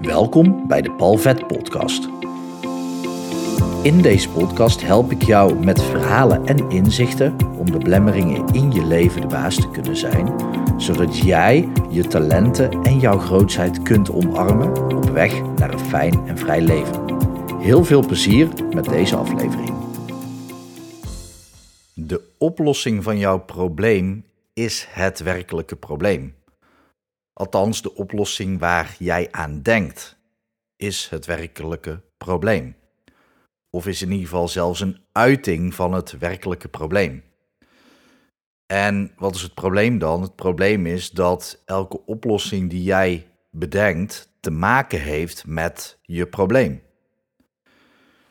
Welkom bij de Palvet Podcast. In deze podcast help ik jou met verhalen en inzichten om de blemmeringen in je leven de baas te kunnen zijn, zodat jij je talenten en jouw grootheid kunt omarmen op weg naar een fijn en vrij leven. Heel veel plezier met deze aflevering. De oplossing van jouw probleem is het werkelijke probleem. Althans, de oplossing waar jij aan denkt, is het werkelijke probleem. Of is in ieder geval zelfs een uiting van het werkelijke probleem. En wat is het probleem dan? Het probleem is dat elke oplossing die jij bedenkt te maken heeft met je probleem.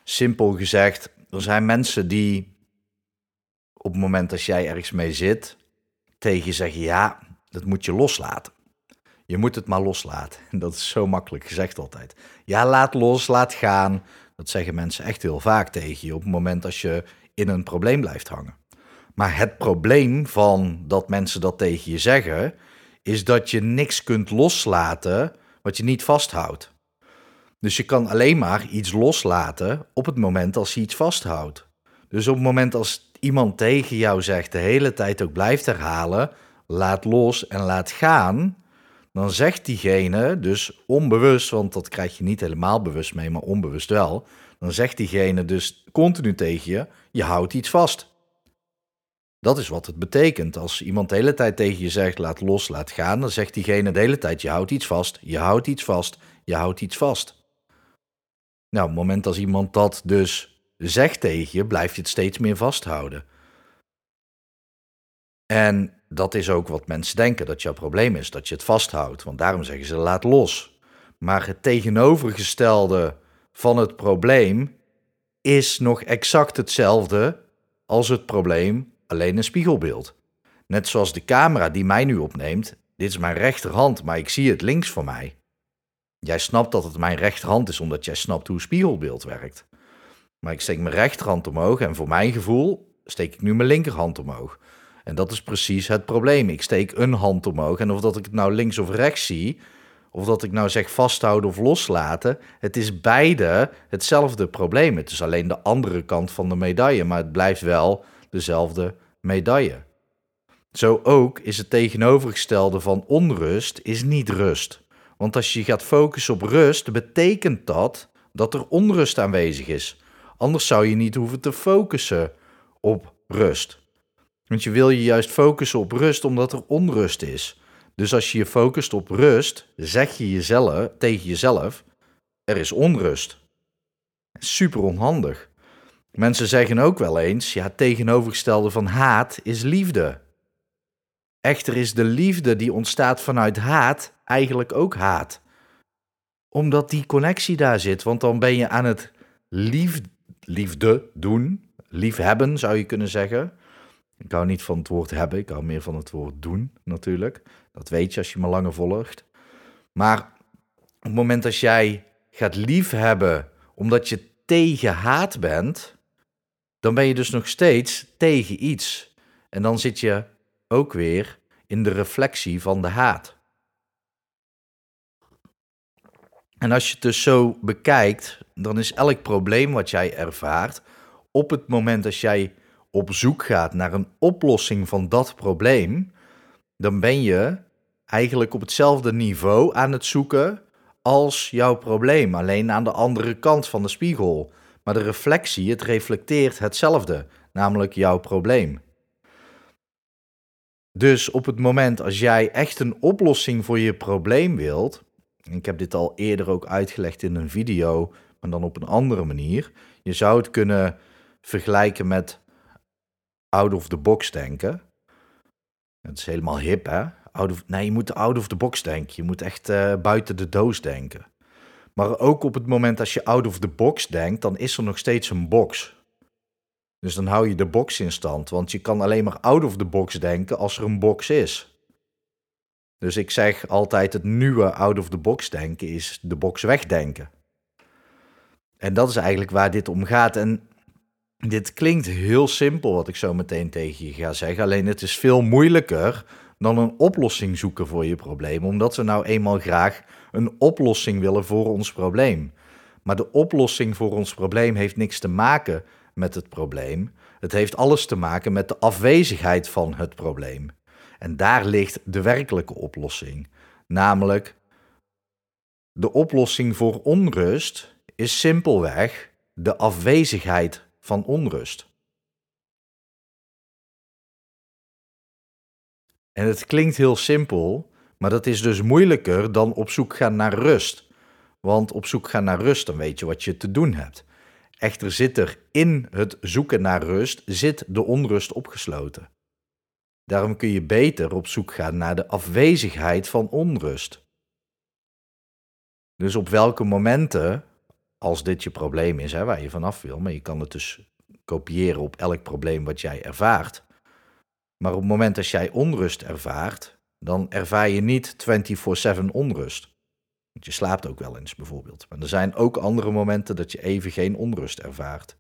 Simpel gezegd, er zijn mensen die op het moment dat jij ergens mee zit, tegen je zeggen: ja, dat moet je loslaten. Je moet het maar loslaten. Dat is zo makkelijk gezegd altijd. Ja, laat los, laat gaan. Dat zeggen mensen echt heel vaak tegen je op het moment als je in een probleem blijft hangen. Maar het probleem van dat mensen dat tegen je zeggen, is dat je niks kunt loslaten wat je niet vasthoudt. Dus je kan alleen maar iets loslaten op het moment als je iets vasthoudt. Dus op het moment als iemand tegen jou zegt, de hele tijd ook blijft herhalen, laat los en laat gaan, dan zegt diegene dus onbewust, want dat krijg je niet helemaal bewust mee, maar onbewust wel, dan zegt diegene dus continu tegen je, je houdt iets vast. Dat is wat het betekent. Als iemand de hele tijd tegen je zegt, laat los, laat gaan, dan zegt diegene de hele tijd, je houdt iets vast, je houdt iets vast, je houdt iets vast. Nou, op het moment als iemand dat dus zegt tegen je, blijf je het steeds meer vasthouden. En dat is ook wat mensen denken, dat jouw probleem is, dat je het vasthoudt. Want daarom zeggen ze laat los. Maar het tegenovergestelde van het probleem is nog exact hetzelfde als het probleem, alleen een spiegelbeeld. Net zoals de camera die mij nu opneemt, dit is mijn rechterhand, maar ik zie het links van mij. Jij snapt dat het mijn rechterhand is, omdat jij snapt hoe spiegelbeeld werkt. Maar ik steek mijn rechterhand omhoog en voor mijn gevoel steek ik nu mijn linkerhand omhoog. En dat is precies het probleem. Ik steek een hand omhoog en of dat ik het nou links of rechts zie, of dat ik nou zeg vasthouden of loslaten, het is beide hetzelfde probleem. Het is alleen de andere kant van de medaille, maar het blijft wel dezelfde medaille. Zo ook is het tegenovergestelde van onrust is niet rust. Want als je gaat focussen op rust, betekent dat dat er onrust aanwezig is. Anders zou je niet hoeven te focussen op rust. Want je wil je juist focussen op rust omdat er onrust is. Dus als je je focust op rust, zeg je jezelf, tegen jezelf: er is onrust. Super onhandig. Mensen zeggen ook wel eens: ja, het tegenovergestelde van haat is liefde. Echter is de liefde die ontstaat vanuit haat eigenlijk ook haat. Omdat die connectie daar zit, want dan ben je aan het lief, liefde doen, liefhebben zou je kunnen zeggen. Ik hou niet van het woord hebben, ik hou meer van het woord doen natuurlijk. Dat weet je als je me langer volgt. Maar op het moment dat jij gaat liefhebben omdat je tegen haat bent, dan ben je dus nog steeds tegen iets. En dan zit je ook weer in de reflectie van de haat. En als je het dus zo bekijkt, dan is elk probleem wat jij ervaart, op het moment dat jij op zoek gaat naar een oplossing van dat probleem, dan ben je eigenlijk op hetzelfde niveau aan het zoeken als jouw probleem, alleen aan de andere kant van de spiegel. Maar de reflectie, het reflecteert hetzelfde, namelijk jouw probleem. Dus op het moment als jij echt een oplossing voor je probleem wilt, ik heb dit al eerder ook uitgelegd in een video, maar dan op een andere manier. Je zou het kunnen vergelijken met out of the box denken. Het is helemaal hip, hè? Out of, nee, je moet out of the box denken. Je moet echt uh, buiten de doos denken. Maar ook op het moment als je out of the box denkt, dan is er nog steeds een box. Dus dan hou je de box in stand. Want je kan alleen maar out of the box denken als er een box is. Dus ik zeg altijd: het nieuwe out of the box denken is de box wegdenken. En dat is eigenlijk waar dit om gaat. En dit klinkt heel simpel wat ik zo meteen tegen je ga zeggen. Alleen het is veel moeilijker dan een oplossing zoeken voor je probleem, omdat we nou eenmaal graag een oplossing willen voor ons probleem. Maar de oplossing voor ons probleem heeft niks te maken met het probleem. Het heeft alles te maken met de afwezigheid van het probleem. En daar ligt de werkelijke oplossing. Namelijk, de oplossing voor onrust is simpelweg de afwezigheid van onrust. En het klinkt heel simpel, maar dat is dus moeilijker dan op zoek gaan naar rust. Want op zoek gaan naar rust, dan weet je wat je te doen hebt. Echter zit er in het zoeken naar rust, zit de onrust opgesloten. Daarom kun je beter op zoek gaan naar de afwezigheid van onrust. Dus op welke momenten, als dit je probleem is, hè, waar je vanaf wil, maar je kan het dus kopiëren op elk probleem wat jij ervaart. Maar op het moment dat jij onrust ervaart, dan ervaar je niet 24/7 onrust. Want je slaapt ook wel eens bijvoorbeeld. Maar er zijn ook andere momenten dat je even geen onrust ervaart.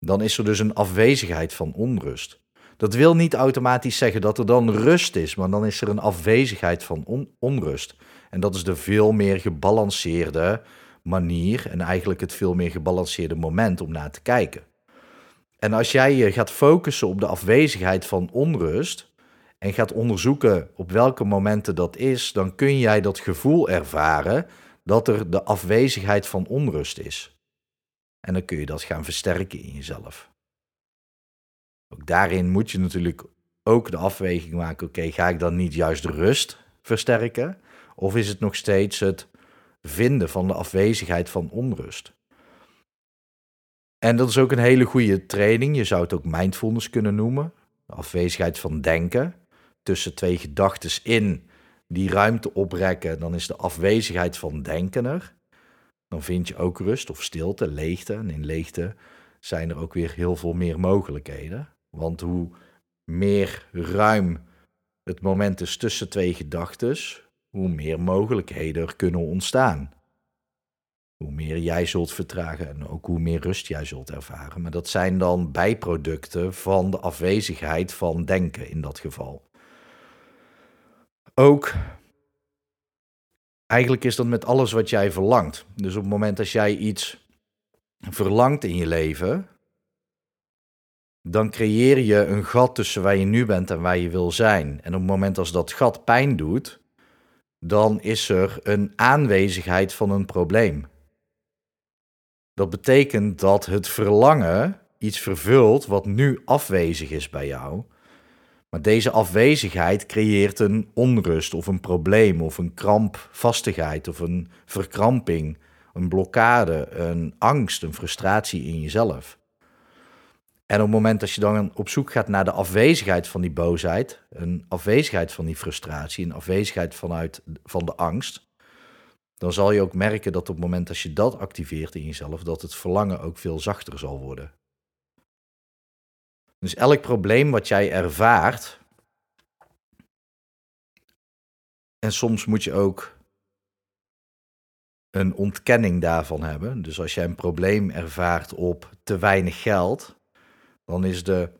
Dan is er dus een afwezigheid van onrust. Dat wil niet automatisch zeggen dat er dan rust is, maar dan is er een afwezigheid van onrust. En dat is de veel meer gebalanceerde manier en eigenlijk het veel meer gebalanceerde moment om naar te kijken. En als jij je gaat focussen op de afwezigheid van onrust en gaat onderzoeken op welke momenten dat is, dan kun jij dat gevoel ervaren dat er de afwezigheid van onrust is. En dan kun je dat gaan versterken in jezelf. Ook daarin moet je natuurlijk ook de afweging maken: oké, ga ik dan niet juist de rust versterken? Of is het nog steeds het vinden van de afwezigheid van onrust? En dat is ook een hele goede training. Je zou het ook mindfulness kunnen noemen. Afwezigheid van denken. Tussen twee gedachten in die ruimte oprekken, dan is de afwezigheid van denken er. Dan vind je ook rust of stilte, leegte. En in leegte zijn er ook weer heel veel meer mogelijkheden. Want hoe meer ruim het moment is tussen twee gedachten, hoe meer mogelijkheden er kunnen ontstaan. Hoe meer jij zult vertragen en ook hoe meer rust jij zult ervaren. Maar dat zijn dan bijproducten van de afwezigheid van denken in dat geval. Ook eigenlijk is dat met alles wat jij verlangt. Dus op het moment dat jij iets verlangt in je leven, dan creëer je een gat tussen waar je nu bent en waar je wil zijn. En op het moment als dat gat pijn doet, dan is er een aanwezigheid van een probleem. Dat betekent dat het verlangen iets vervult wat nu afwezig is bij jou. Maar deze afwezigheid creëert een onrust of een probleem of een krampvastigheid of een verkramping, een blokkade, een angst, een frustratie in jezelf. En op het moment dat je dan op zoek gaat naar de afwezigheid van die boosheid, een afwezigheid van die frustratie, een afwezigheid vanuit, van de angst, dan zal je ook merken dat op het moment dat je dat activeert in jezelf, dat het verlangen ook veel zachter zal worden. Dus elk probleem wat jij ervaart, en soms moet je ook een ontkenning daarvan hebben. Dus als jij een probleem ervaart op te weinig geld, dan is de,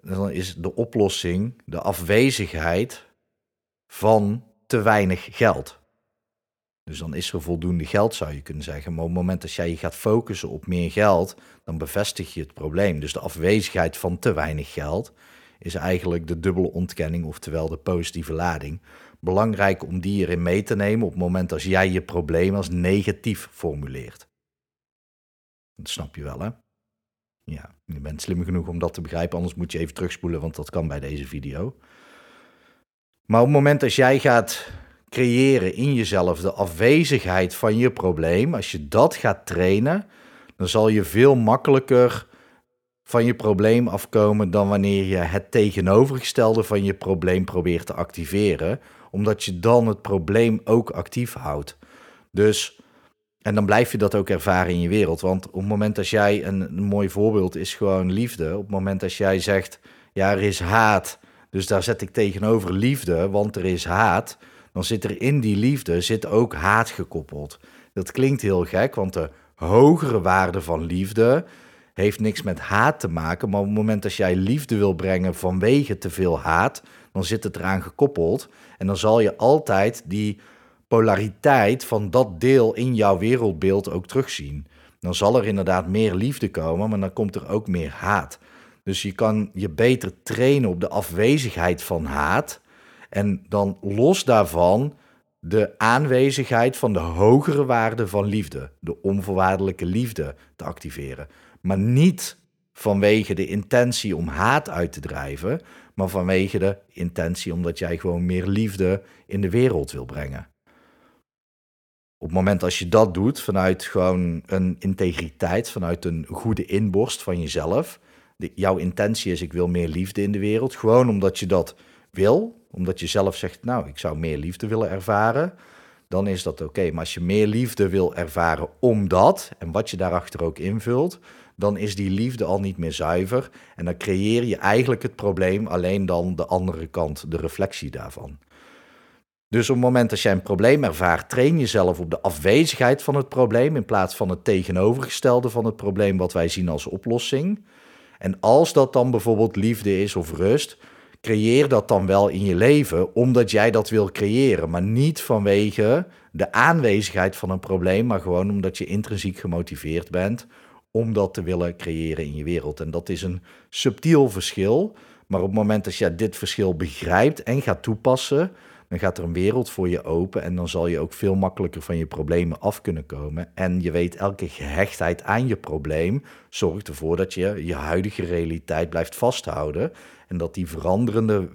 dan is de oplossing de afwezigheid van te weinig geld. Dus dan is er voldoende geld, zou je kunnen zeggen. Maar op het moment dat jij je gaat focussen op meer geld, dan bevestig je het probleem. Dus de afwezigheid van te weinig geld is eigenlijk de dubbele ontkenning, oftewel de positieve lading. Belangrijk om die erin mee te nemen op het moment als jij je probleem als negatief formuleert. Dat snap je wel, hè? Ja, je bent slim genoeg om dat te begrijpen, anders moet je even terugspoelen, want dat kan bij deze video. Maar op het moment dat jij gaat creëren in jezelf de afwezigheid van je probleem, als je dat gaat trainen, dan zal je veel makkelijker van je probleem afkomen dan wanneer je het tegenovergestelde van je probleem probeert te activeren, omdat je dan het probleem ook actief houdt. Dus en dan blijf je dat ook ervaren in je wereld. Want op het moment dat jij, een, mooi voorbeeld is gewoon liefde. Op het moment dat jij zegt, ja, er is haat. Dus daar zet ik tegenover liefde, want er is haat. Dan zit er in die liefde zit ook haat gekoppeld. Dat klinkt heel gek, want de hogere waarde van liefde heeft niks met haat te maken. Maar op het moment dat jij liefde wil brengen vanwege te veel haat, dan zit het eraan gekoppeld. En dan zal je altijd die polariteit van dat deel in jouw wereldbeeld ook terugzien. Dan zal er inderdaad meer liefde komen, maar dan komt er ook meer haat. Dus je kan je beter trainen op de afwezigheid van haat. En dan los daarvan de aanwezigheid van de hogere waarde van liefde, de onvoorwaardelijke liefde te activeren. Maar niet vanwege de intentie om haat uit te drijven, maar vanwege de intentie omdat jij gewoon meer liefde in de wereld wil brengen. Op het moment als je dat doet vanuit gewoon een integriteit, vanuit een goede inborst van jezelf, jouw intentie is ik wil meer liefde in de wereld, gewoon omdat je dat wil, omdat je zelf zegt, nou, ik zou meer liefde willen ervaren, dan is dat oké. Maar als je meer liefde wil ervaren omdat, en wat je daarachter ook invult, dan is die liefde al niet meer zuiver. En dan creëer je eigenlijk het probleem, alleen dan de andere kant, de reflectie daarvan. Dus op het moment dat jij een probleem ervaart, train jezelf op de afwezigheid van het probleem in plaats van het tegenovergestelde van het probleem wat wij zien als oplossing. En als dat dan bijvoorbeeld liefde is of rust, creëer dat dan wel in je leven omdat jij dat wil creëren, maar niet vanwege de aanwezigheid van een probleem, maar gewoon omdat je intrinsiek gemotiveerd bent om dat te willen creëren in je wereld. En dat is een subtiel verschil, maar op het moment dat je dit verschil begrijpt en gaat toepassen, dan gaat er een wereld voor je open en dan zal je ook veel makkelijker van je problemen af kunnen komen. En je weet, elke gehechtheid aan je probleem zorgt ervoor dat je je huidige realiteit blijft vasthouden. En dat die veranderende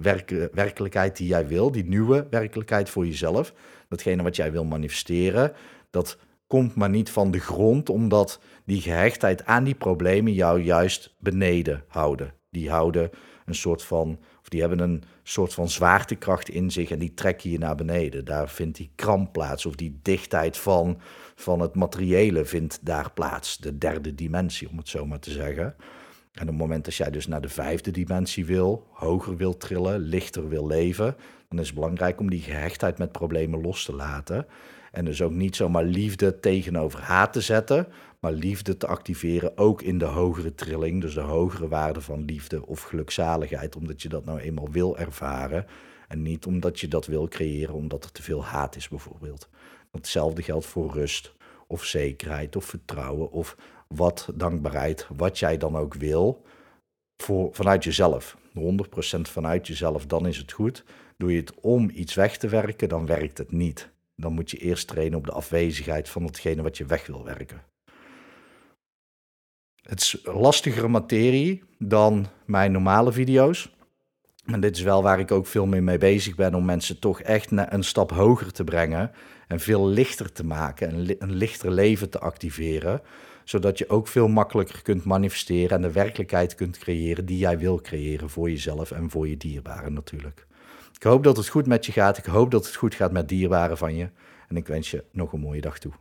werkelijkheid die jij wil, die nieuwe werkelijkheid voor jezelf, datgene wat jij wil manifesteren, dat komt maar niet van de grond, omdat die gehechtheid aan die problemen jou juist beneden houden. Die houden een soort van, die hebben een soort van zwaartekracht in zich en die trekken je naar beneden. Daar vindt die kramp plaats, of die dichtheid van, van het materiële vindt daar plaats. De derde dimensie, om het zo maar te zeggen. En op het moment dat jij dus naar de vijfde dimensie wil, hoger wil trillen, lichter wil leven, dan is het belangrijk om die gehechtheid met problemen los te laten. En dus ook niet zomaar liefde tegenover haat te zetten, maar liefde te activeren ook in de hogere trilling, dus de hogere waarde van liefde of gelukzaligheid, omdat je dat nou eenmaal wil ervaren en niet omdat je dat wil creëren omdat er te veel haat is bijvoorbeeld. Hetzelfde geldt voor rust of zekerheid of vertrouwen of wat dankbaarheid, wat jij dan ook wil, voor, vanuit jezelf. 100% vanuit jezelf, dan is het goed. Doe je het om iets weg te werken, dan werkt het niet. Dan moet je eerst trainen op de afwezigheid van hetgene wat je weg wil werken. Het is lastigere materie dan mijn normale video's. En dit is wel waar ik ook veel meer mee bezig ben om mensen toch echt een stap hoger te brengen en veel lichter te maken en een lichter leven te activeren, zodat je ook veel makkelijker kunt manifesteren en de werkelijkheid kunt creëren die jij wil creëren voor jezelf en voor je dierbaren natuurlijk. Ik hoop dat het goed met je gaat. Ik hoop dat het goed gaat met dierbaren van je. En ik wens je nog een mooie dag toe.